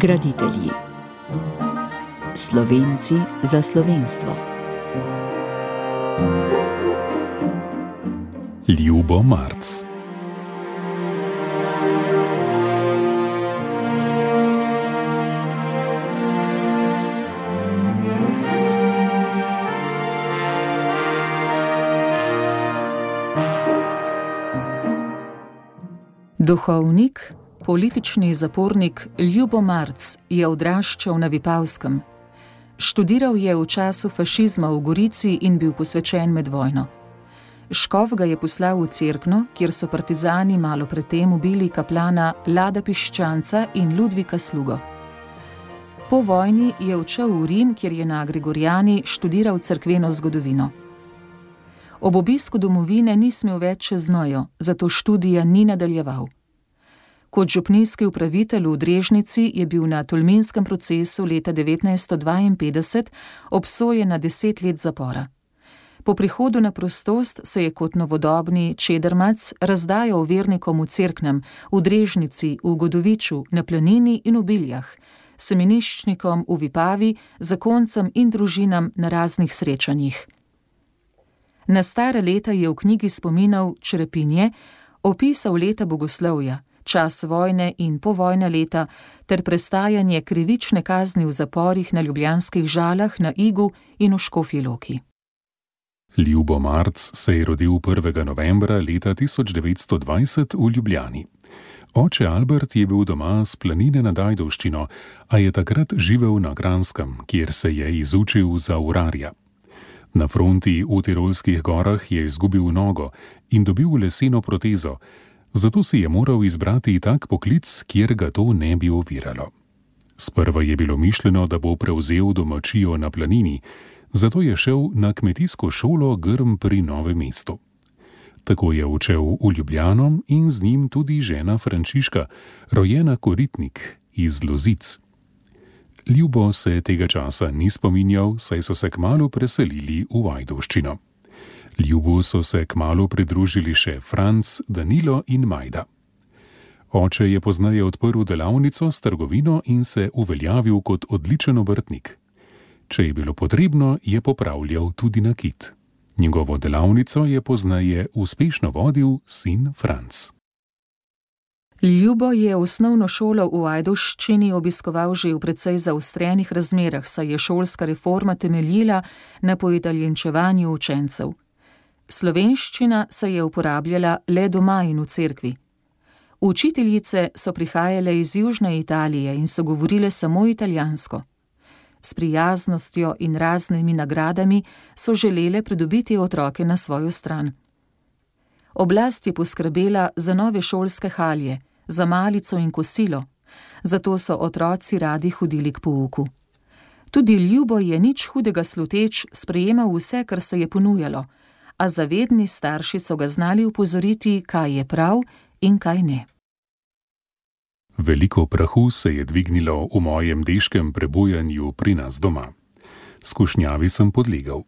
Graditelji. Slovenci za slovenstvo. Ljubo Marc. Duhovnik, politični zapornik Ljubo Marc je odraščal na Vipavskem. Študiral je v času fašizma v Gorici in bil posvečen med vojno. Škov ga je poslal v Cerkno, kjer so partizani malo predtem ubili kaplana Lada Piščanca in Ludvika Slugo. Po vojni je odšel v Rim, kjer je na Gregorjani študiral crkveno zgodovino. Ob obisku domovine ni smel več čez mejo, zato študija ni nadaljeval. Kot župnijski upravitelj v Drežnici je bil na tolminskem procesu leta 1952 obsojen na deset let zapora. Po prihodu na prostost se je kot novodobni čedermac razdajal vernikom v Cerknem, v Drežnici, v Godoviču, na Planini in v Biljah, semeniščnikom v Vipavi, zakoncem in družinam na raznih srečanjih. Na stare leta je v knjigi spominov Črepinje opisal leta bogoslovja čas vojne in povojna leta ter prestajanje krivične kazni v zaporih na ljubljanskih žalah na Igu in v Škofji Loki. Ljubo Marc se je rodil 1. novembra leta 1920 v Ljubljani. Oče Albert je bil doma s planine na Dajdovščino, a je takrat živel na Granskem, kjer se je izučil za urarja. Na fronti v Tirolskih gorah je izgubil nogo in dobil leseno protezo, zato si je moral izbrati tak poklic, kjer ga to ne bi oviralo. Sprva je bilo mišljeno, da bo prevzel domačijo na planini, zato je šel na kmetijsko šolo Grm pri Novem mestu. Tako je učel v Ljubljano in z njim tudi žena Frančiška, rojena koritnik iz Lozic. Ljubo se tega časa ni spominjal, saj so se kmalo preselili v Vajdovščino. Ljubu so se kmalo pridružili še Franc, Danilo in Majda. Oče je poznaje odprl delavnico s trgovino in se uveljavil kot odličen obrtnik. Če je bilo potrebno, je popravljal tudi nakit. Njegovo delavnico je poznaje uspešno vodil sin Franc. Ljubo je osnovno šolo v Ajdoščini obiskoval že v precej zaostrenih razmerah, saj je šolska reforma temeljila na poitaljenčevanju učencev. Slovenščina se je uporabljala le doma in v cerkvi. Učiteljice so prihajale iz Južne Italije in so govorile samo italijansko. S prijaznostjo in raznimi nagradami so želele pridobiti otroke na svojo stran. Oblast je poskrbela za nove šolske halje, za malico in kosilo, zato so otroci radi hodili k pouku. Tudi ljubo je nič hudega sluteč sprejemal vse, kar se je ponujalo a zavedni starši so ga znali upozoriti, kaj je prav in kaj ne. Veliko prahu se je dvignilo v mojem deškem prebujanju pri nas doma. Skušnjavi sem podlegal.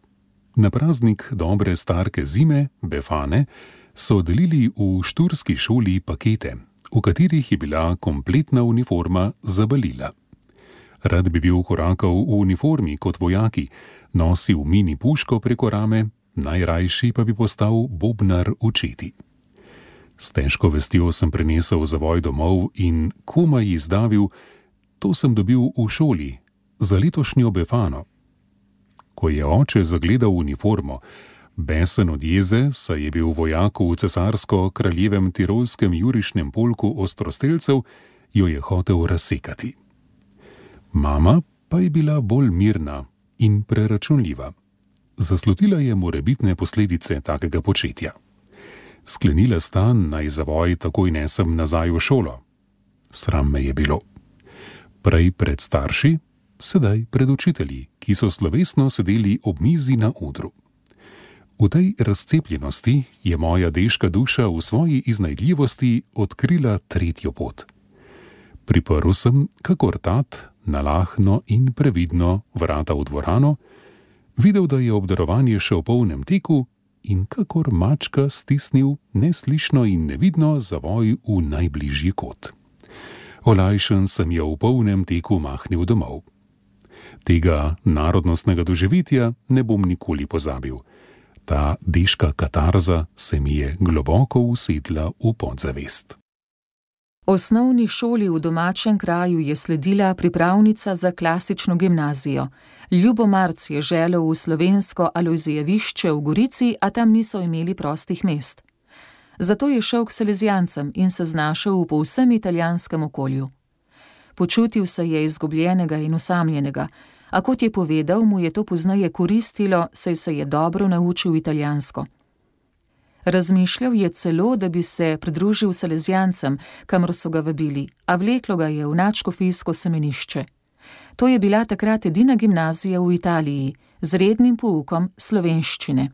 Na praznik dobre starke zime, befane, so delili v šturski šoli pakete, v katerih je bila kompletna uniforma zabalila. Rad bi bil korakal v uniformi kot vojaki, nosil mini puško preko rame najrajši pa bi postal bobnar učiti. S težko vestjo sem prenesel zavoj domov in komaj izdavil: To sem dobil v šoli, za letošnjo befano. Ko je oče zagledal uniformo, besen od jeze, saj je bil vojak v cesarsko-kraljevem tirolskem jurišnem polku ostrostelcev, jo je hotel razsekati. Mama pa je bila bolj mirna in preračunljiva zaslutila je morebitne posledice takega početja. Sklenila sta naj zavoj takoj nesem nazaj v šolo. Sram me je bilo. Prej pred starši, sedaj pred učitelji, ki so slovesno sedeli ob mizi na udru. V tej razcepljenosti je moja deška duša v svoji iznajdljivosti odkrila tretjo pot. Priprl sem, kakor tat, nalahno in previdno vrata v dvorano, videl, da je obdarovanje še v polnem teku in kakor mačka stisnil neslišno in nevidno zavoj v najbližji kot. Olajšen sem jo v polnem teku mahnil domov. Tega narodnostnega doživetja ne bom nikoli pozabil. Ta deška katarza se mi je globoko usedla v podzavest. Osnovni šoli v domačem kraju je sledila pripravnica za klasično gimnazijo. Ljubo Marc je želel v slovensko alozijevišče v Gorici, a tam niso imeli prostih mest. Zato je šel k Selezijancem in se znašel v povsem italijanskem okolju. Počutil se je izgubljenega in usamljenega, a kot je povedal, mu je to poznaje koristilo, saj se je dobro naučil italijansko. Razmišljal je celo, da bi se pridružil Selezijancem, kamor so ga vabili, a vleklo ga je v načkofijsko semenišče. To je bila takrat edina gimnazija v Italiji z rednim poukom slovenščine.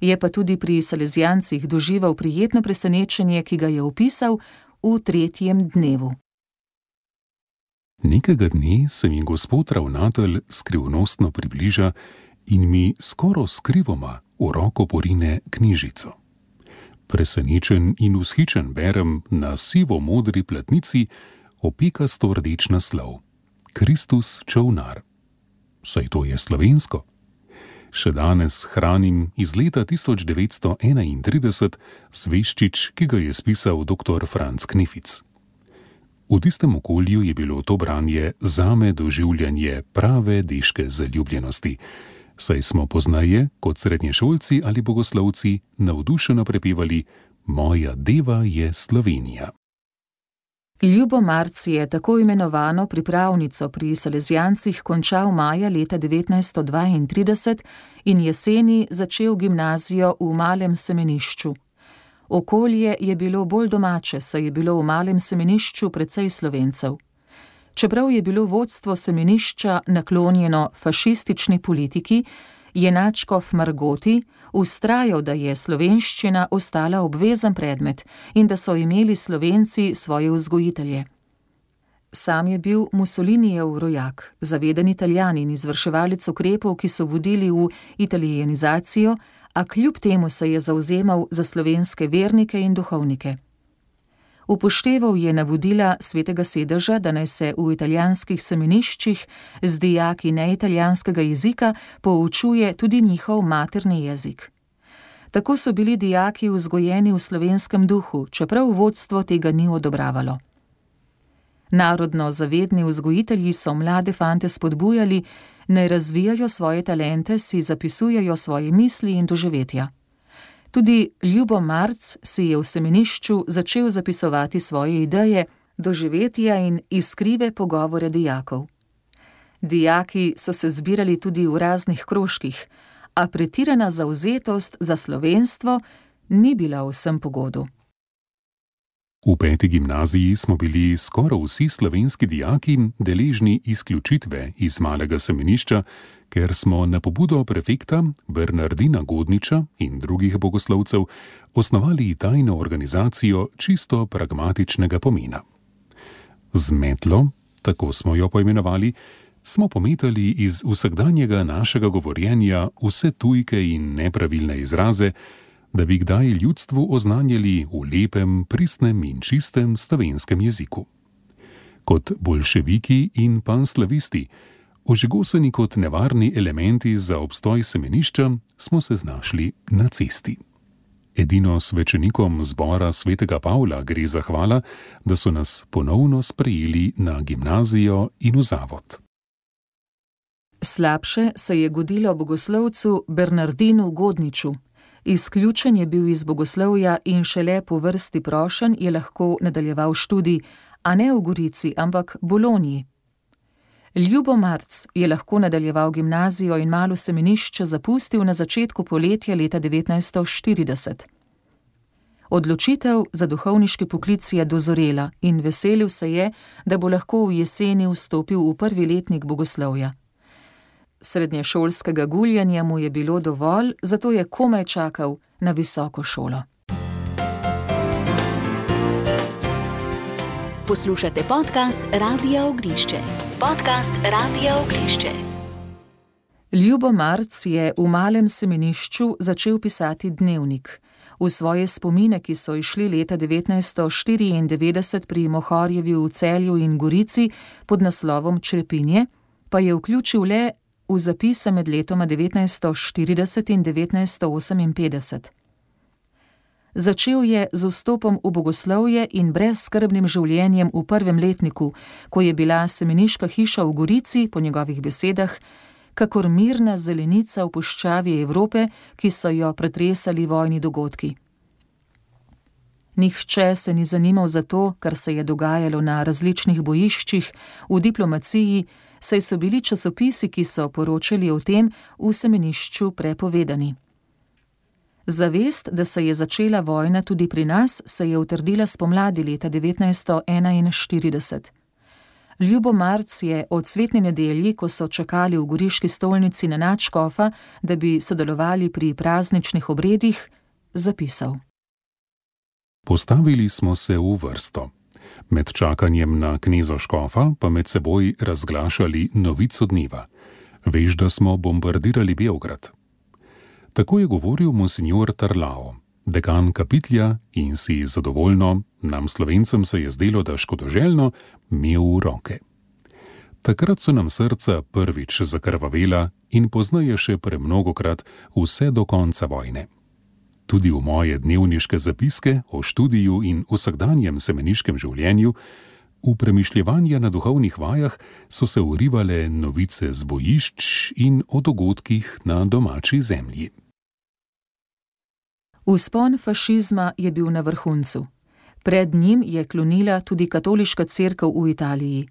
Je pa tudi pri Salezijancih doživel prijetno presenečenje, ki ga je opisal v tretjem dnevu. Nekega dne se mi gospod ravnatelj skrivnostno približa in mi skoro skrivoma v roko porine knjižico. Presenečen in ushičen berem na sivo-modri platnici opekasto rdeč naslov: Kristus čovnar. Saj to je slovensko. Še danes hranim iz leta 1931 sveščič, ki ga je spisal dr. Franz Knific. V tistem okolju je bilo to branje zame doživljanje prave deške zaljubljenosti, saj smo poznaje kot srednješolci ali bogoslovci navdušeno prepevali: Moja deva je Slovenija. Ljubo Marc je tako imenovano pripravnico pri Salezijancih končal maja leta 1932 in jeseni začel gimnazijo v Malem semenišču. Okolje je bilo bolj domače, saj je bilo v Malem semenišču precej slovencev. Čeprav je bilo vodstvo semenišča naklonjeno fašistični politiki, je Načkov Margoti ustrajal, da je slovenščina ostala obvezen predmet in da so imeli slovenci svoje vzgojitelje. Sam je bil Mussolinijev rojak, zaveden italijan in izvrševalec ukrepov, ki so vodili v italijanizacijo, a kljub temu se je zauzemal za slovenske vernike in duhovnike. Upošteval je navodila svetega sedeža, da naj se v italijanskih semeniščih z dijaki neitalijanskega jezika poučuje tudi njihov materni jezik. Tako so bili dijaki vzgojeni v slovenskem duhu, čeprav vodstvo tega ni odobravalo. Narodno zavedni vzgojitelji so mlade fante spodbujali, naj razvijajo svoje talente, si zapisujejo svoje misli in doživetja. Tudi Ljubo Marc si je v semenišču začel zapisovati svoje ideje, doživetja in iskrive pogovore dijakov. Dijaki so se zbirali tudi v raznih krožkih, a pretirana zauzetost za slovenstvo ni bila vsem pogodu. V peti gimnaziji smo bili skoraj vsi slovenski dijaki deležni izključitve iz malega semenišča, ker smo na pobudo prefekta Bernardina Godniča in drugih bogoslovcev osnovali tajno organizacijo čisto pragmatičnega pomena. Z metlo, tako smo jo poimenovali, smo pometali iz vsakdanjega našega govorjenja vse tujke in nepravilne izraze, da bi kdaj ljudstvu oznanjali v lepem, pristnem in čistem slovenskem jeziku. Kot bolševiki in panslavisti, ožigosani kot nevarni elementi za obstoj semenišča, smo se znašli na cesti. Edino svečenikom zbora svetega Pavla gre za hvala, da so nas ponovno sprejeli na gimnazijo in v zavod. Slabše se je godilo bogoslovcu Bernardinu Godniču. Izključen je bil iz bogoslovja in šele po vrsti prošen je lahko nadaljeval študij, a ne v Gorici, ampak v Boloniji. Ljubo Marc je lahko nadaljeval gimnazijo in malo semenišče zapustil na začetku poletja leta 1940. Odločitev za duhovniški poklic je dozorela in veselil se je, da bo lahko v jeseni vstopil v prvi letnik bogoslovja. Srednješolskega guljanja mu je bilo dovolj, zato je komaj čakal na visoko šolo. Poslušate podcast Radia Ognišče. Podcast Radia Ognišče. Ljubo Marc je v malem semenišču začel pisati dnevnik. V svoje spomine, ki so išli leta 1994 pri Mohorjevi v Celju in Gorici pod naslovom Črepinje, pa je vključil le v zapise med letoma 1940 in 1958. Začel je z vstopom v bogoslovje in brezskrbnim življenjem v prvem letniku, ko je bila semeniška hiša v Gorici, po njegovih besedah, kakor mirna zelenica v puščavi Evrope, ki so jo pretresali vojni dogodki. Nihče se ni zanimal za to, kar se je dogajalo na različnih bojiščih, v diplomaciji, saj so bili časopisi, ki so poročali o tem, v semenišču prepovedani. Zavest, da se je začela vojna tudi pri nas, se je utrdila spomladi leta 1941. Ljubo Marc je od svetne nedelji, ko so čakali v goriški stolnici na načkofa, da bi sodelovali pri prazničnih obredih, zapisal. Postavili smo se v vrsto. Med čakanjem na knezo škofa pa med seboj razglašali novico dneva. Veš, da smo bombardirali Beograd. Tako je govoril monsignor Tarlao, dekan kapitlja in si zadovoljno, nam slovencem se je zdelo, da škodoželjno, imel v roke. Takrat so nam srca prvič zakrvavela in poznaje še premnogokrat vse do konca vojne. Tudi v moje dnevniške zapiske o študiju in vsakdanjem semeniškem življenju, v premišljevanja na duhovnih vajah so se urivale novice z bojišč in o dogodkih na domači zemlji. Vzpon fašizma je bil na vrhuncu. Pred njim je klonila tudi katoliška crkva v Italiji.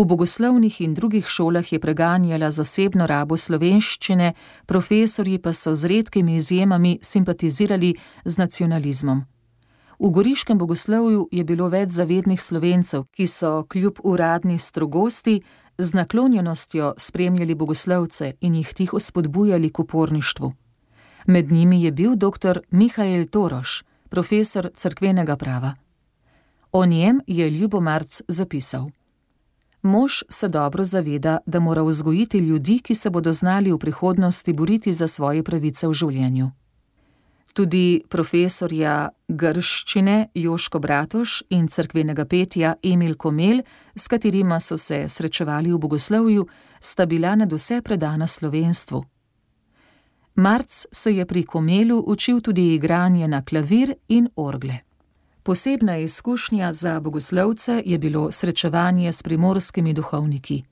V bogoslovnih in drugih šolah je preganjala zasebno rabo slovenščine, profesori pa so z redkimi izjemami simpatizirali z nacionalizmom. V goriškem bogoslovju je bilo več zavednih slovencev, ki so kljub uradni strogosti z naklonjenostjo spremljali bogoslovce in jih tiho spodbujali k uporništvu. Med njimi je bil dr. Mihajl Toroš, profesor crkvenega prava. O njem je Ljubomarc zapisal: Mož se dobro zaveda, da mora vzgojiti ljudi, ki se bodo znali v prihodnosti boriti za svoje pravice v življenju. Tudi profesorja grščine Joško Bratoš in crkvenega petja Emil Komel, s katerima so se srečevali v bogoslovju, sta bila nad vse predana slovenstvu. Marc se je pri Komelu učil tudi igranje na klavir in orgle. Posebna izkušnja za bogoslovce je bilo srečevanje s primorskimi duhovniki.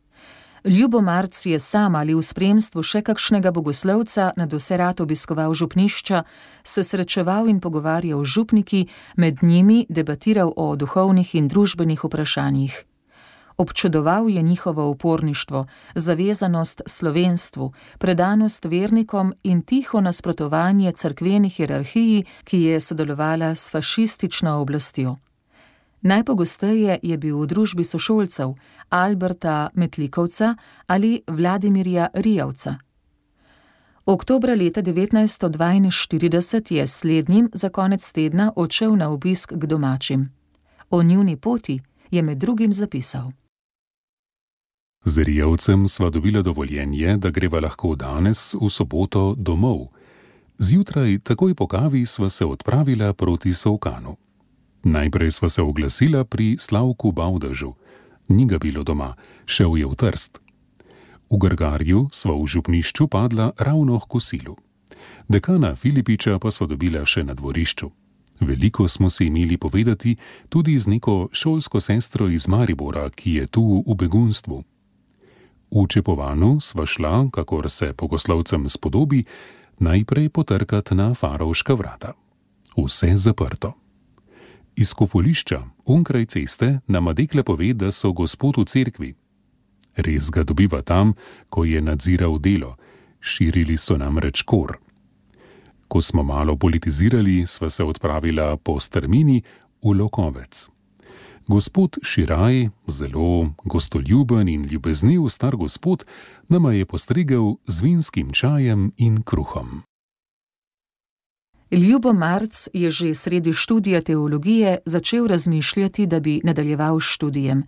Ljubo Marc je sam ali v spremstvu še kakšnega bogoslovca na doserat obiskoval župnišča, se srečeval in pogovarjal župniki, med njimi debatiral o duhovnih in družbenih vprašanjih. Občudoval je njihovo uporništvo, zavezanost slovenstvu, predanost vernikom in tiho nasprotovanje crkveni hierarhiji, ki je sodelovala s fašistično oblastjo. Najpogosteje je bil v družbi sošolcev Alberta Metlikovca ali Vladimirja Rijavca. Oktobra leta 1942 je slednjim za konec tedna odšel na obisk k domačim. O njuni poti je med drugim zapisal. Z Rijavcem sva dobila dovoljenje, da greva lahko danes v soboto domov. Zjutraj, takoj po kavi, sva se odpravila proti Sovkanu. Najprej sva se oglasila pri Slavku Baudažu, ni ga bilo doma, šel je v Trst. V Grgarju sva v župnišču padla ravno k kosilu. Dekana Filipiča pa sva dobila še na dvorišču. Veliko smo se imeli povedati tudi z neko šolsko sestro iz Maribora, ki je tu v begunstvu. V Čepovanu sva šla, kakor se pogoslovcem spodobi, najprej potrkati na farovška vrata. Vse zaprto. Iz kofolišča, onkraj ceste, nam Adekle pove, da so gospod v cerkvi. Res ga dobiva tam, ko je nadziral delo, širili so nam reč kor. Ko smo malo politizirali, sva se odpravila po strmini v Lokovec. Gospod Širaj, zelo gostoljuben in ljubezniv star gospod, nama je postregel z vinskim čajem in kruhom. Ljubo Marc je že sredi študija teologije začel razmišljati, da bi nadaljeval s študijem.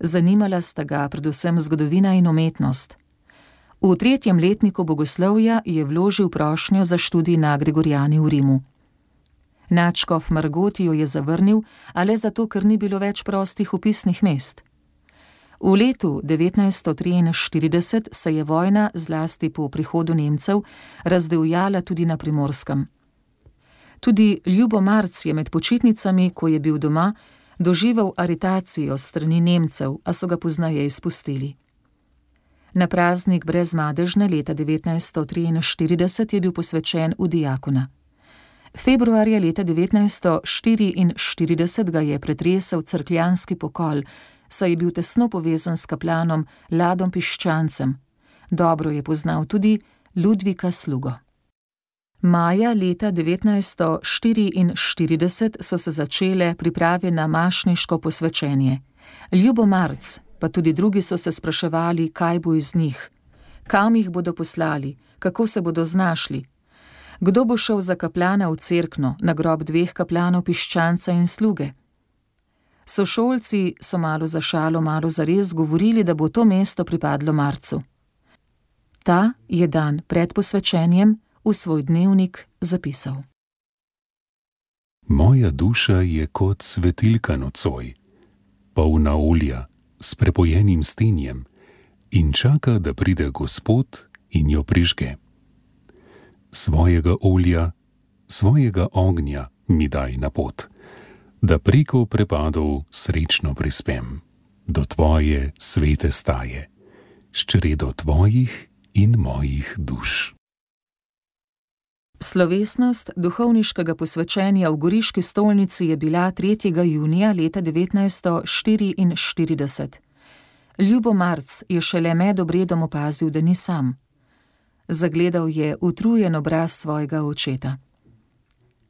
Zanimala sta ga predvsem zgodovina in umetnost. V tretjem letniku bogoslovja je vložil prošnjo za študij na Gregorjani v Rimu. Načkov Margoti jo je zavrnil, ale zato, ker ni bilo več prostih upisnih mest. V letu 1943 se je vojna, zlasti po prihodu Nemcev, razdevjala tudi na primorskem. Tudi Ljubo Marc je med počitnicami, ko je bil doma, doživel aretacijo strani Nemcev, a so ga poznaje izpustili. Na praznik brez madežne leta 1943 je bil posvečen v diakona. Februarja leta 1944 ga je pretresel crkljanski pokol, saj je bil tesno povezan s kaplanom Ladom Piščancem. Dobro je poznal tudi Ludvika Slugo. Maja leta 1944 so se začele priprave na mašniško posvečenje. Ljubo Marc, pa tudi drugi so se spraševali, kaj bo iz njih, kam jih bodo poslali, kako se bodo znašli. Kdo bo šel za kaplana v cerkno, na grob dveh kaplanov piščanca in sluge? Sošolci so malo za šalo, malo za res govorili, da bo to mesto pripadlo Marcu. Ta je dan pred posvečenjem v svoj dnevnik zapisal. Moja duša je kot svetilka nocoj, polna olja, s prepojenim stenjem in čaka, da pride Gospod in jo prižge. Svojega olja, svojega ognja mi daj na pot, da preko prepadov srečno prispem do tvoje svete staje, s čredo tvojih in mojih duš. Slovesnost duhovniškega posvečenja v Goriški stolnici je bila 3. junija leta 1944. Ljubo Marc je šele med obredom opazil, da ni sam. Zagledal je utrujen obraz svojega očeta.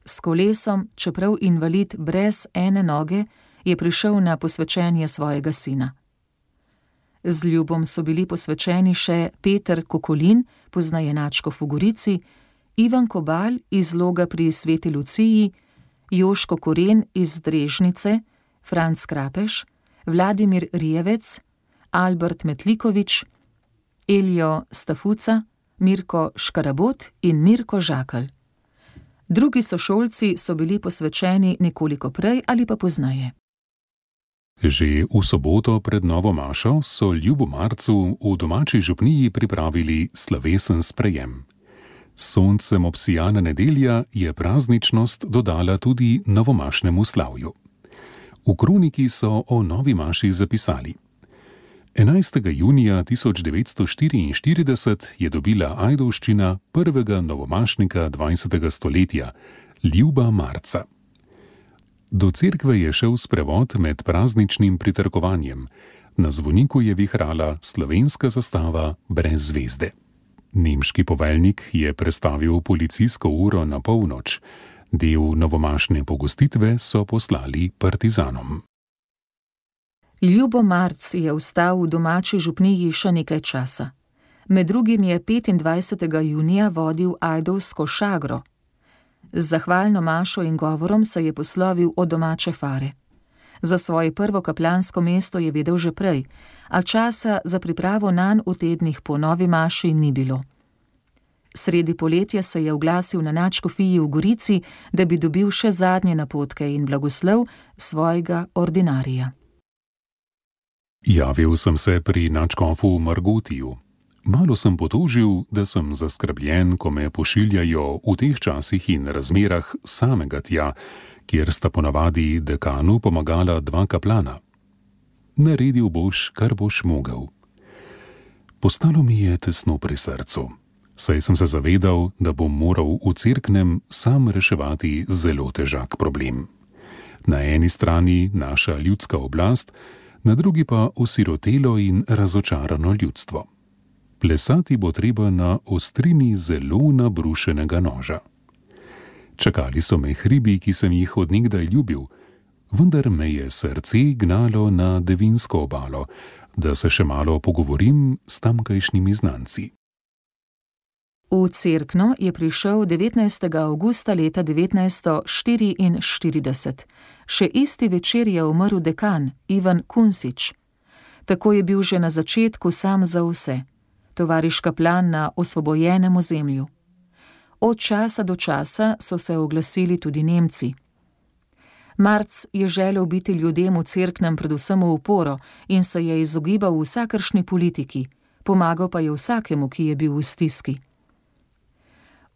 S kolesom, čeprav invalid brez ene noge, je prišel na posvečenje svojega sina. Z ljubom so bili posvečeni še Peter Kokolin, poznaje Načko v Gorici, Ivan Kobal iz Loga pri Sveti Luciji, Joško Koren iz Drežnice, Franz Krapeš, Vladimir Rijevec, Albert Metlikovič, Elio Stafuca, Mirko Škarabot in Mirko Žakal. Drugi sošolci so bili posvečeni nekoliko prej ali pa poznaje. Že v soboto pred Novo Mašo so Ljubu Marcu v domači župniji pripravili slovesen sprejem. Soncem obsijana nedelja je prazničnost dodala tudi novomašnemu slavju. V kroniki so o novi maši zapisali: 11. junija 1944 je dobila Ajdovščina prvega novomašnika 20. stoletja, Ljuba Marca. Do cerkve je šel sprevod med prazničnim pritrkovanjem, na zvoniku je vihrala slovenska zastava brez zvezde. Nemški poveljnik je prestavil policijsko uro na polnoč, del novomašne pogostitve so poslali partizanom. Ljubo Marc je vstal v domači župniji še nekaj časa. Med drugim je 25. junija vodil Ajdovsko šagro. Z zahvalno mašo in govorom se je poslovil od domače fare. Za svoje prvo kaplansko mesto je vedel že prej, a časa za pripravo nanj v tednih po novi maši ni bilo. Sredi poletja se je oglasil na načkofiji v Gorici, da bi dobil še zadnje napotke in blagoslov svojega ordinarija. Javil sem se pri načkofu Margotiju. Malo sem potožil, da sem zaskrbljen, ko me pošiljajo v teh časih in razmerah samega tja, kjer sta ponavadi dekanu pomagala dva kaplana. Naredil boš, kar boš mogel. Postalo mi je tesno pri srcu, saj sem se zavedal, da bom moral v cerknem sam reševati zelo težak problem. Na eni strani naša ljudska oblast, na drugi pa osirotelo in razočarano ljudstvo. Plesati bo treba na ostrini zelo nabrušenega noža. Čakali so me hribi, ki sem jih odnegdaj ljubil, vendar me je srce gnalo na devinsko obalo, da se še malo pogovorim s tamkajšnjimi znanci. V Cerkno je prišel 19. augusta leta 1944. Še isti večer je umrl dekan Ivan Kunsič. Tako je bil že na začetku sam za vse, tovariš kaplan na osvobojenem ozemlju. Od časa do časa so se oglasili tudi Nemci. Marc je želel biti ljudem v cerknem predvsem v uporo in se je izogibal vsakršni politiki, pomagal pa je vsakemu, ki je bil v stiski.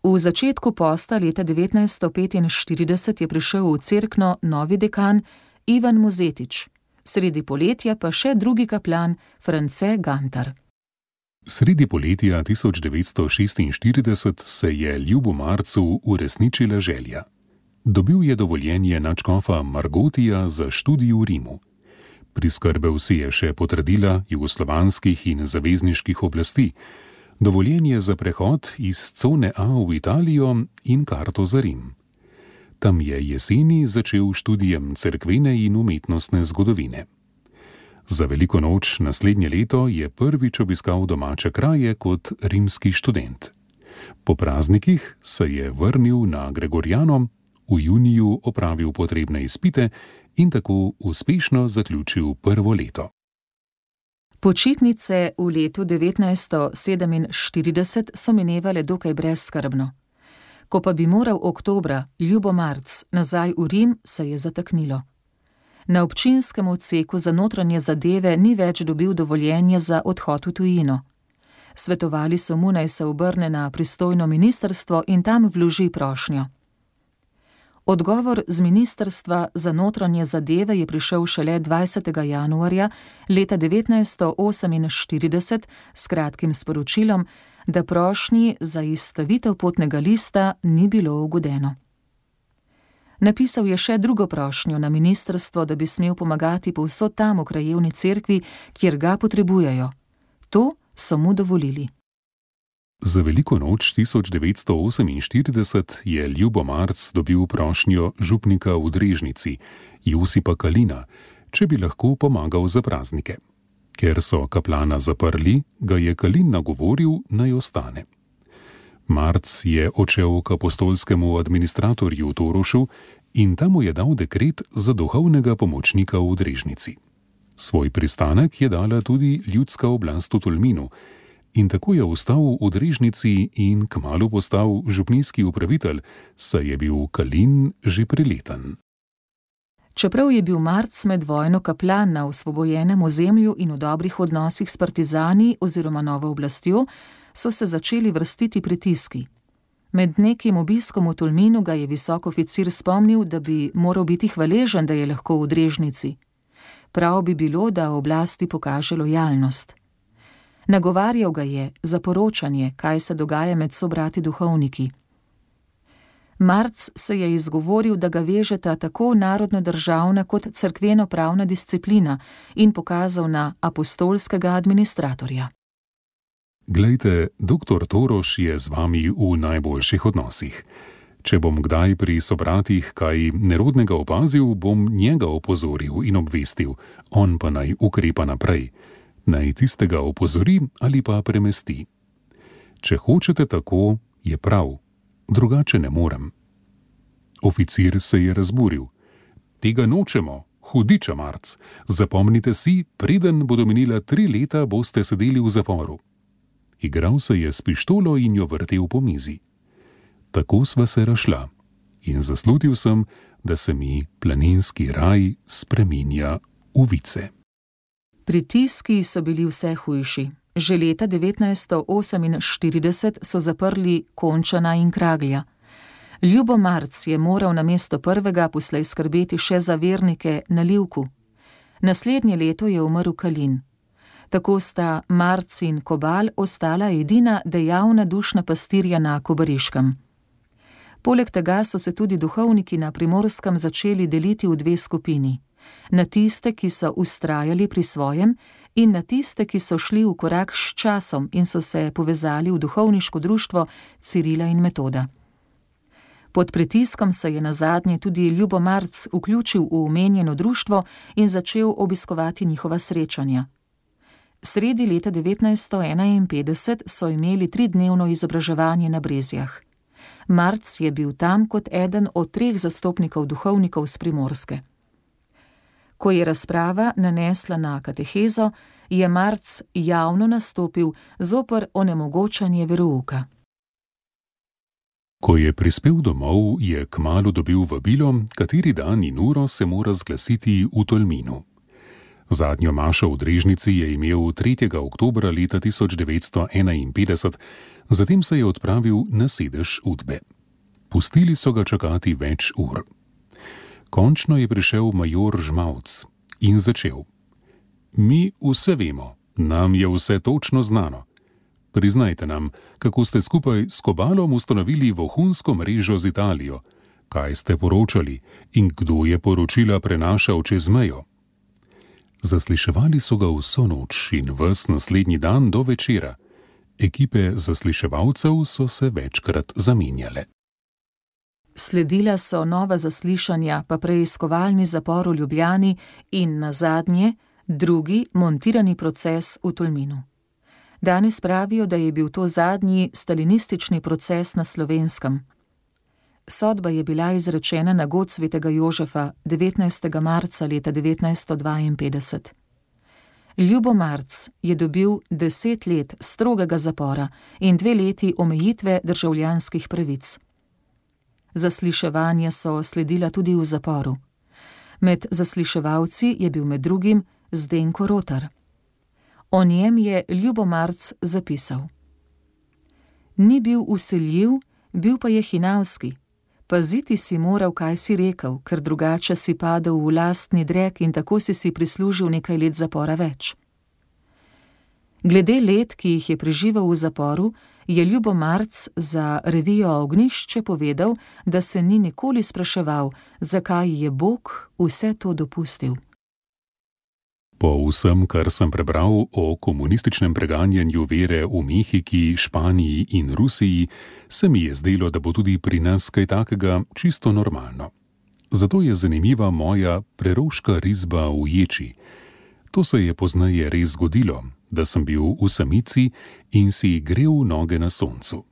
V začetku posta leta 1945 je prišel v cerkno novi dekan Ivan Mozetič, sredi poletja pa še drugi kaplan France Gantar. Sredi poletja 1946 se je Ljubu Marcu uresničila želja. Dobil je dovoljenje načkofa Margotija za študij v Rimu. Priskrbel si je še potrdila jugoslovanskih in zavezniških oblasti, dovoljenje za prehod iz cone A v Italijo in karto za Rim. Tam je jeseni začel študijem cerkvene in umetnostne zgodovine. Za veliko noč naslednje leto je prvič obiskal domače kraje kot rimski študent. Po praznikih se je vrnil na Gregorjano, v juniju opravil potrebne izpite in tako uspešno zaključil prvo leto. Počitnice v letu 1947 so minevale dokaj brezskrbno. Ko pa bi moral oktobra Ljubo Marc nazaj v Rim, se je zataknilo na občinskem odseku za notranje zadeve ni več dobil dovoljenja za odhod v tujino. Svetovali so mu naj se obrne na pristojno ministrstvo in tam vloži prošnjo. Odgovor z ministrstva za notranje zadeve je prišel šele 20. januarja leta 1948 s kratkim sporočilom, da prošnji za izstavitev potnega lista ni bilo ugodeno. Napisal je še drugo prošnjo na ministrstvo, da bi smel pomagati povsod tam v krajevni cerkvi, kjer ga potrebujejo. To so mu dovolili. Za veliko noč 1948 je Ljubo Marc dobil prošnjo župnika v Drežnici, Josipa Kalina, če bi lahko pomagal za praznike. Ker so kaplana zaprli, ga je Kalin nagovoril naj ostane. Marc je odšel k apostolskemu administratorju Torošu in tam mu je dal dekret za duhovnega pomočnika v Drežnici. Svoj pristanek je dala tudi ljudska oblast v Tolminu in tako je ostal v Drežnici in kmalo postal župnijski upravitelj, saj je bil Kalin že prileten. Čeprav je bil Marc med vojno kaplan na osvobojenem ozemlju in v dobrih odnosih s partizani oziroma novo oblastjo, so se začeli vrstiti pritiski. Med nekim obiskom v Tolminu ga je visok oficir spomnil, da bi moral biti hvaležen, da je lahko v drežnici. Prav bi bilo, da oblasti pokaže lojalnost. Nagovarjal ga je za poročanje, kaj se dogaja med sobrati duhovniki. Marc se je izgovoril, da ga vežeta tako narodno-državna kot crkveno-pravna disciplina in pokazal na apostolskega administratorja. Glejte, doktor Toroš je z vami v najboljših odnosih. Če bom kdaj pri sobratih kaj nerodnega opazil, bom njega opozoril in obvestil, on pa naj ukrepa naprej, naj tistega opozori ali pa premesti. Če hočete tako, je prav, drugače ne morem. Oficir se je razburil. Tega nočemo, hudiča Marc. Zapomnite si, preden bodo minila tri leta, boste sedeli v zaporu igral se je s pištolo in jo vrtel po mizi. Tako sva se rašla in zaslutil sem, da se mi planinski raj spreminja v vice. Pritiski so bili vse hujši. Že leta 1948 so zaprli Končana in Kraglja. Ljubo Marc je moral na mesto prvega poslej skrbeti še za vernike na Livku. Naslednje leto je umrl Kalin. Tako sta Marc in Kobal ostala edina dejavna dušna pastirja na Kobariškem. Poleg tega so se tudi duhovniki na primorskem začeli deliti v dve skupini: na tiste, ki so ustrajali pri svojem, in na tiste, ki so šli v korak s časom in so se povezali v duhovniško društvo Cirila in Metoda. Pod pritiskom se je na zadnje tudi Ljubo Marc vključil v omenjeno društvo in začel obiskovati njihova srečanja. Sredi leta 1951 so imeli tridnevno izobraževanje na Brezjah. Marc je bil tam kot eden od treh zastopnikov duhovnikov z primorske. Ko je razprava nanesla na katehezo, je Marc javno nastopil zoper onemogočanje verouka. Ko je prispel domov, je kmalo dobil vabilo, kateri dan in uro se mora zglasiti v Tolminu. Zadnjo mašo v Drežnici je imel 3. oktober leta 1951, zatem se je odpravil na sedež Udbe. Pustili so ga čakati več ur. Končno je prišel major Žmavc in začel. Mi vse vemo, nam je vse točno znano. Priznajte nam, kako ste skupaj s Kobalom ustanovili vohunsko mrežo z Italijo, kaj ste poročali in kdo je poročila prenašal čez mejo. Zasliševali so ga vso noč in ves naslednji dan do večera. Ekipe zasliševalcev so se večkrat zamenjale. Sledila so nova zaslišanja, pa preiskovalni zapor v Ljubljani in na zadnje drugi montirani proces v Tolminu. Danes pravijo, da je bil to zadnji stalinistični proces na slovenskem. Sodba je bila izrečena na god svetega Jožefa 19. marca leta 1952. Ljubo Marc je dobil deset let strogega zapora in dve leti omejitve državljanskih pravic. Zasliševanja so sledila tudi v zaporu. Med zasliševalci je bil med drugim Zdenko Rotar. O njem je Ljubomarc zapisal: Ni bil usiljiv, bil pa je hinavski. Paziti si moral, kaj si rekel, ker drugače si padel v lastni drek in tako si si prislužil nekaj let zapora več. Glede let, ki jih je preživel v zaporu, je Ljubomarc za revijo Ognišče povedal, da se ni nikoli spraševal, zakaj je Bog vse to dopustil. Po vsem, kar sem prebral o komunističnem preganjanju vere v Mehiki, Španiji in Rusiji, se mi je zdelo, da bo tudi pri nas kaj takega čisto normalno. Zato je zanimiva moja preroška risba v ječi. To se je poznaje res zgodilo, da sem bil v samici in si grel noge na soncu.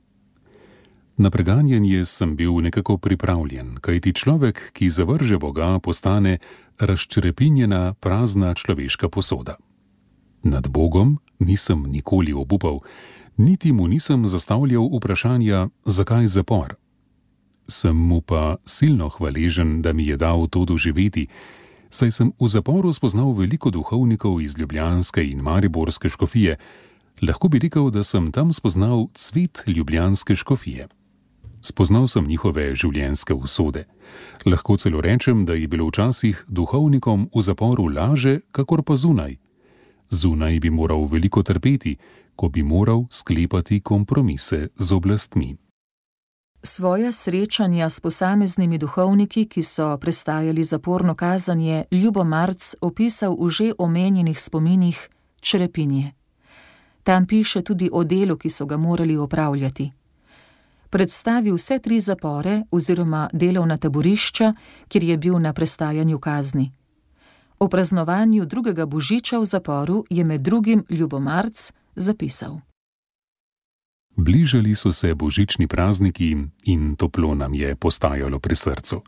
Na preganjanje sem bil nekako pripravljen, kajti človek, ki zavrže Boga, postane razčrepinjena, prazna človeška posoda. Nad Bogom nisem nikoli obupal, niti mu nisem zastavljal vprašanja, zakaj zapor. Sem mu pa silno hvaležen, da mi je dal to doživeti, saj sem v zaporu spoznal veliko duhovnikov iz Ljubljanske in Mariborske škofije, lahko bi rekel, da sem tam spoznal cvet Ljubljanske škofije. Spoznal sem njihove življenjske usode. Lahko celo rečem, da je bilo včasih duhovnikom v zaporu laže, kakor pa zunaj. Zunaj bi moral veliko trpeti, ko bi moral sklepati kompromise z oblastmi. Svoja srečanja s posameznimi duhovniki, ki so prestajali zaporno kazanje, Ljubo Marc opisal v že omenjenih spominih Črepinje. Tam piše tudi o delu, ki so ga morali opravljati predstavi vse tri zapore oziroma delovna taborišča, kjer je bil na prestajanju kazni. O praznovanju drugega božiča v zaporu je med drugim Ljubomarc zapisal. Bližali so se božični prazniki in toplo nam je postajalo pri srcu.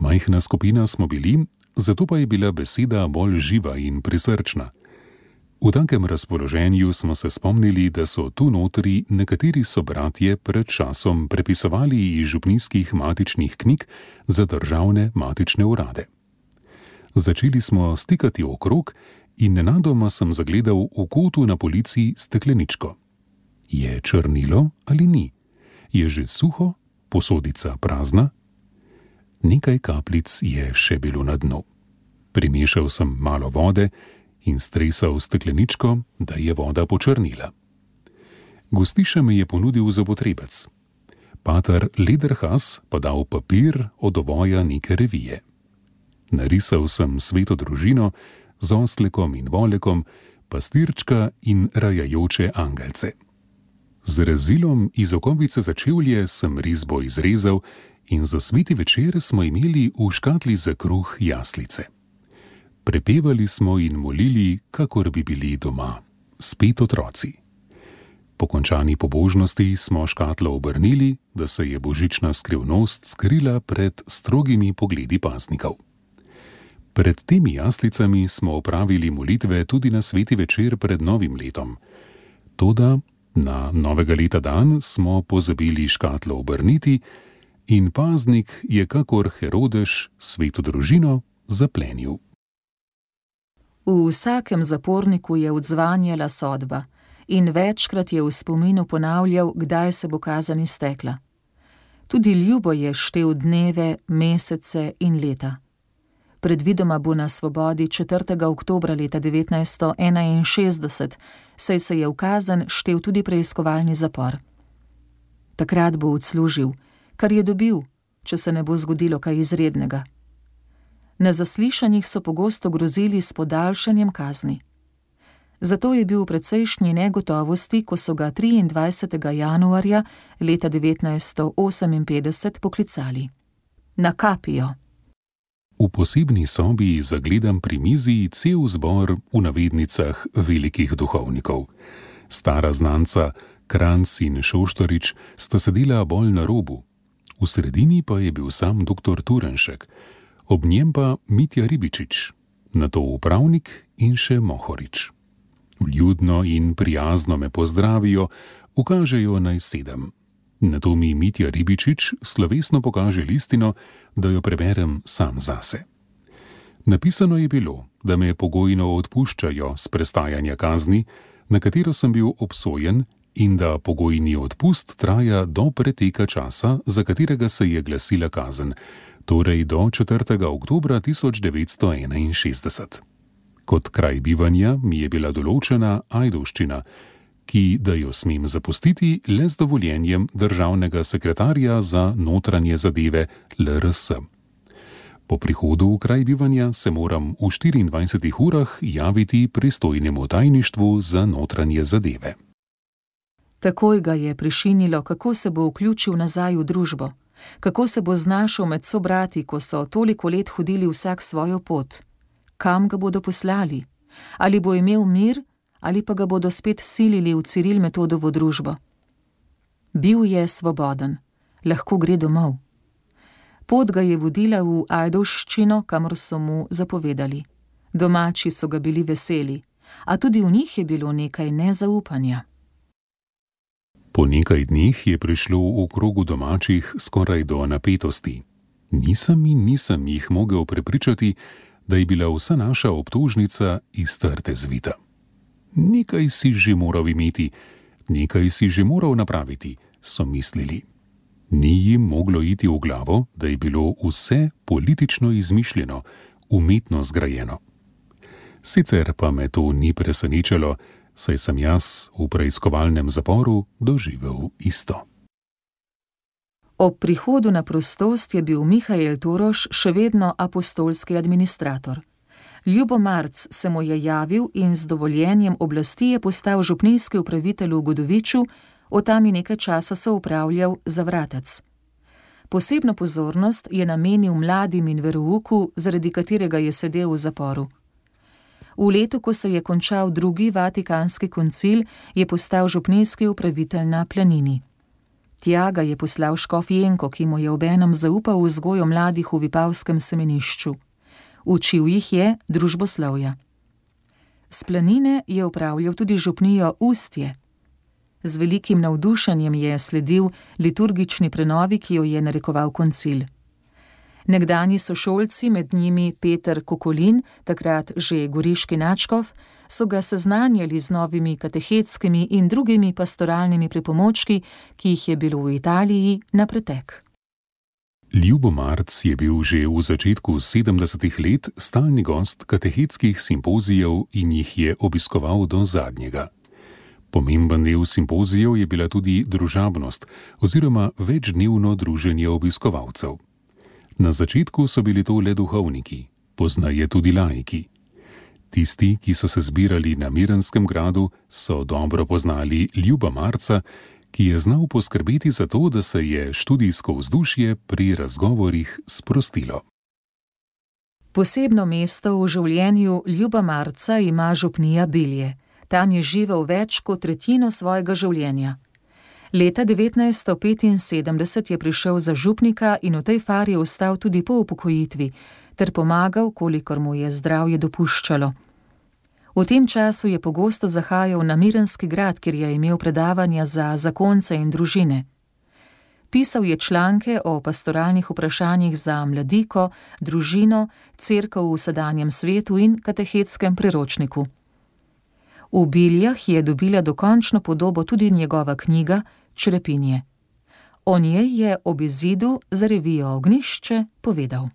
Majhna skupina smo bili, zato pa je bila beseda bolj živa in prisrčna. V takem razpoloženju smo se spomnili, da so tu notri nekateri sobratje pred časom prepisovali iz župnijskih matičnih knjig za državne matične urade. Začeli smo stikati okrog in nenadoma sem zagledal v kotu na policiji stekleničko. Je črnilo ali ni? Je že suho, posodica prazna? Nekaj kapljic je še bilo na dnu. Primešal sem malo vode in stresal stekleničko, da je voda počrnila. Gostiša mi je ponudil za potrebec. Pater Lederhas pa dal papir od ovoja neke revije. Narisal sem sveto družino z oslekom in volekom, pastirčka in rajajoče angelce. Z rezilom iz okovice za čevlje sem risbo izrezal in za sveti večer smo imeli v škatli za kruh jaslice. Prepevali smo in molili, kakor bi bili doma, spet otroci. Po končani pobožnosti smo škatlo obrnili, da se je božična skrivnost skrila pred strogimi pogledi pasnikov. Pred temi jaslicami smo opravili molitve tudi na sveti večer pred novim letom. Toda Na novega leta dan smo pozabili škatlo obrniti in paznik je kakor Herodež sveto družino zaplenil. V vsakem zaporniku je odzvanjala sodba in večkrat je v spominu ponavljal, kdaj se bo kazen iztekla. Tudi ljubo je štev dneve, mesece in leta. Predvidoma bo na svobodi 4. oktober leta 1961, saj se je v kazen štev tudi preiskovalni zapor. Takrat bo odslužil, kar je dobil, če se ne bo zgodilo kaj izrednega. Na zaslišanjih so pogosto grozili s podaljšanjem kazni. Zato je bil v precejšnji negotovosti, ko so ga 23. januarja leta 1958 poklicali. Na kapijo. V posebni sobi zagledam pri mizi cel zbor v navednicah velikih duhovnikov. Stara znanca Kranc in Šoštorič sta sedela bolj na robu, v sredini pa je bil sam dr. Turenšek, ob njem pa Mitja Ribičič, na to upravnik in še Mohorič. Ljudno in prijazno me pozdravijo, ukažejo naj sedem. Na to mi Mitja Ribičič slovesno pokaže listino, da jo preberem sam zase. Napisano je bilo, da me pogojno odpuščajo z prestajanja kazni, na katero sem bil obsojen, in da pogojni odpust traja do preteka časa, za katerega se je glasila kazen, torej do 4. oktober 1961. Kot kraj bivanja mi je bila določena Ajdovščina, ki da jo smem zapustiti le z dovoljenjem državnega sekretarja za notranje zadeve LRS. Po prihodu v kraj bivanja se moram v 24 urah javiti pristojnemu tajništvu za notranje zadeve. Takoj ga je prišinilo, kako se bo vključil nazaj v družbo, kako se bo znašel med sobrati, ko so toliko let hodili vsak svojo pot, kam ga bodo poslali, ali bo imel mir ali pa ga bodo spet silili v Ciril metodovo družbo. Bil je svoboden, lahko gre domov. Pot ga je vodila v Ajdovščino, kamor so mu zapovedali. Domači so ga bili veseli, a tudi v njih je bilo nekaj nezaupanja. Po nekaj dneh je prišlo v krogu domačih skoraj do napetosti. Nisem in nisem jih mogel prepričati, da je bila vsa naša obtožnica iz trte zvita nekaj si že moral imeti, nekaj si že moral napraviti, so mislili. Ni jim moglo iti v glavo, da je bilo vse politično izmišljeno, umetno zgrajeno. Sicer pa me to ni presenečalo, saj sem jaz v preiskovalnem zaporu doživel isto. Ob prihodu na prostost je bil Mihajl Toroš še vedno apostolski administrator. Ljubo Marc se mu je javil in z dovoljenjem oblasti je postal župnijski upravitelj v Godoviču, od tam je nekaj časa so upravljal za vratec. Posebno pozornost je namenil mladim in verouku, zaradi katerega je sedel v zaporu. V letu, ko se je končal drugi vatikanski koncil, je postal župnijski upravitelj na planini. Tja ga je poslal škof Jenko, ki mu je obenem zaupal vzgojo mladih v Vipavskem semenišču učil jih je družboslovja. S planine je upravljal tudi župnijo Ustje. Z velikim navdušenjem je sledil liturgični prenovi, ki jo je narekoval koncil. Nekdani sošolci, med njimi Peter Kokolin, takrat že goriški načkov, so ga seznanjali z novimi katehetskimi in drugimi pastoralnimi pripomočki, ki jih je bilo v Italiji na pretek. Ljubo Marc je bil že v začetku 70-ih let stalni gost katehetskih simpozijev in jih je obiskoval do zadnjega. Pomemben del simpozijev je bila tudi družabnost oziroma večdnevno druženje obiskovalcev. Na začetku so bili to le duhovniki, poznaje tudi laiki. Tisti, ki so se zbirali na Mirenskem gradu, so dobro poznali Ljuba Marca ki je znal poskrbeti za to, da se je študijsko vzdušje pri razgovorih sprostilo. Posebno mesto v življenju Ljuba Marca ima župnija Bilje. Tam je živel več kot tretjino svojega življenja. Leta 1975 je prišel za župnika in v tej fari ostal tudi po upokojitvi, ter pomagal, kolikor mu je zdravje dopuščalo. V tem času je pogosto zahajal na Mirenski grad, kjer je imel predavanja za zakonce in družine. Pisal je članke o pastoralnih vprašanjih za mladiko, družino, crkv v sedanjem svetu in katehetskem priročniku. V Biljah je dobila dokončno podobo tudi njegova knjiga Črepinje. O njej je ob izidu za revijo Ognišče povedal.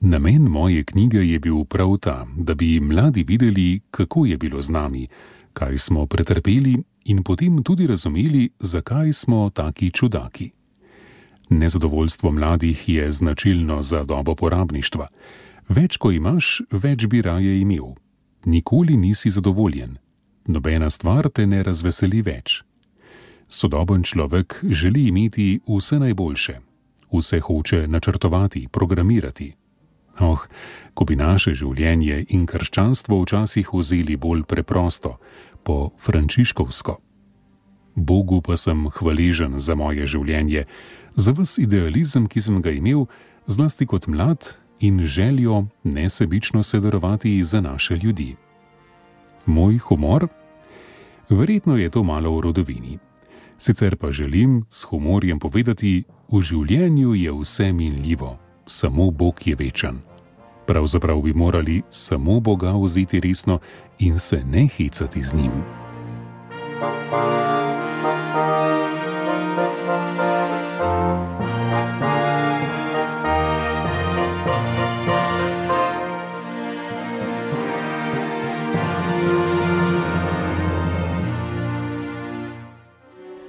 Namen moje knjige je bil prav ta, da bi mladi videli, kako je bilo z nami, kaj smo pretrpeli in potem tudi razumeli, zakaj smo taki čudaki. Nezadovoljstvo mladih je značilno za dobo porabništva. Več, ko imaš, več bi raje imel. Nikoli nisi zadovoljen. Nobena stvar te ne razveseli več. Sodoben človek želi imeti vse najboljše. Vse hoče načrtovati, programirati. Oh, ko bi naše življenje in krščanstvo včasih vzeli bolj preprosto, po frančiškovsko. Bogu pa sem hvaležen za moje življenje, za vse idealizem, ki sem ga imel, zlasti kot mlad in željo nesebično sederovati za naše ljudi. Moj humor? Verjetno je to malo v rodovini. Sicer pa želim s humorjem povedati, v življenju je vse minljivo, samo Bog je večen. Pravzaprav bi morali samo Boga vzeti resno in se ne hecati z njim.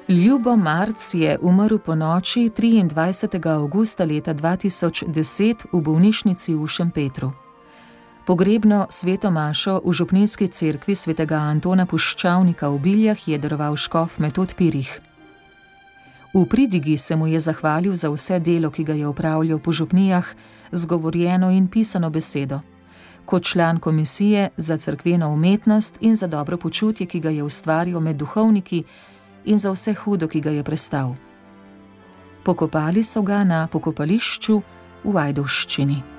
Ljubo Marc je umrl po noči 23. augusta leta 2010 v bolnišnici v Šempetru. Pogrebno sveto mašo v župninski cerkvi svetega Antona Puščavnika v Biljah je daroval škof metod Pirih. V pridigi se mu je zahvalil za vse delo, ki ga je upravljal po župnijah, z govorjeno in pisano besedo. Kot član komisije za crkveno umetnost in za dobro počutje, ki ga je ustvaril med duhovniki, in za vse hudo, ki ga je prestal. Pokopali so ga na pokopališču v Vajdovščini.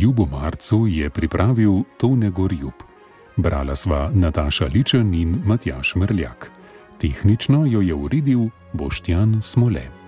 Ljubu Marcu je pripravil Tone Gorjub. Brala sva Nataša Ličen in Matjaš Mrljak. Tehnično jo je uredil Boštjan Smole.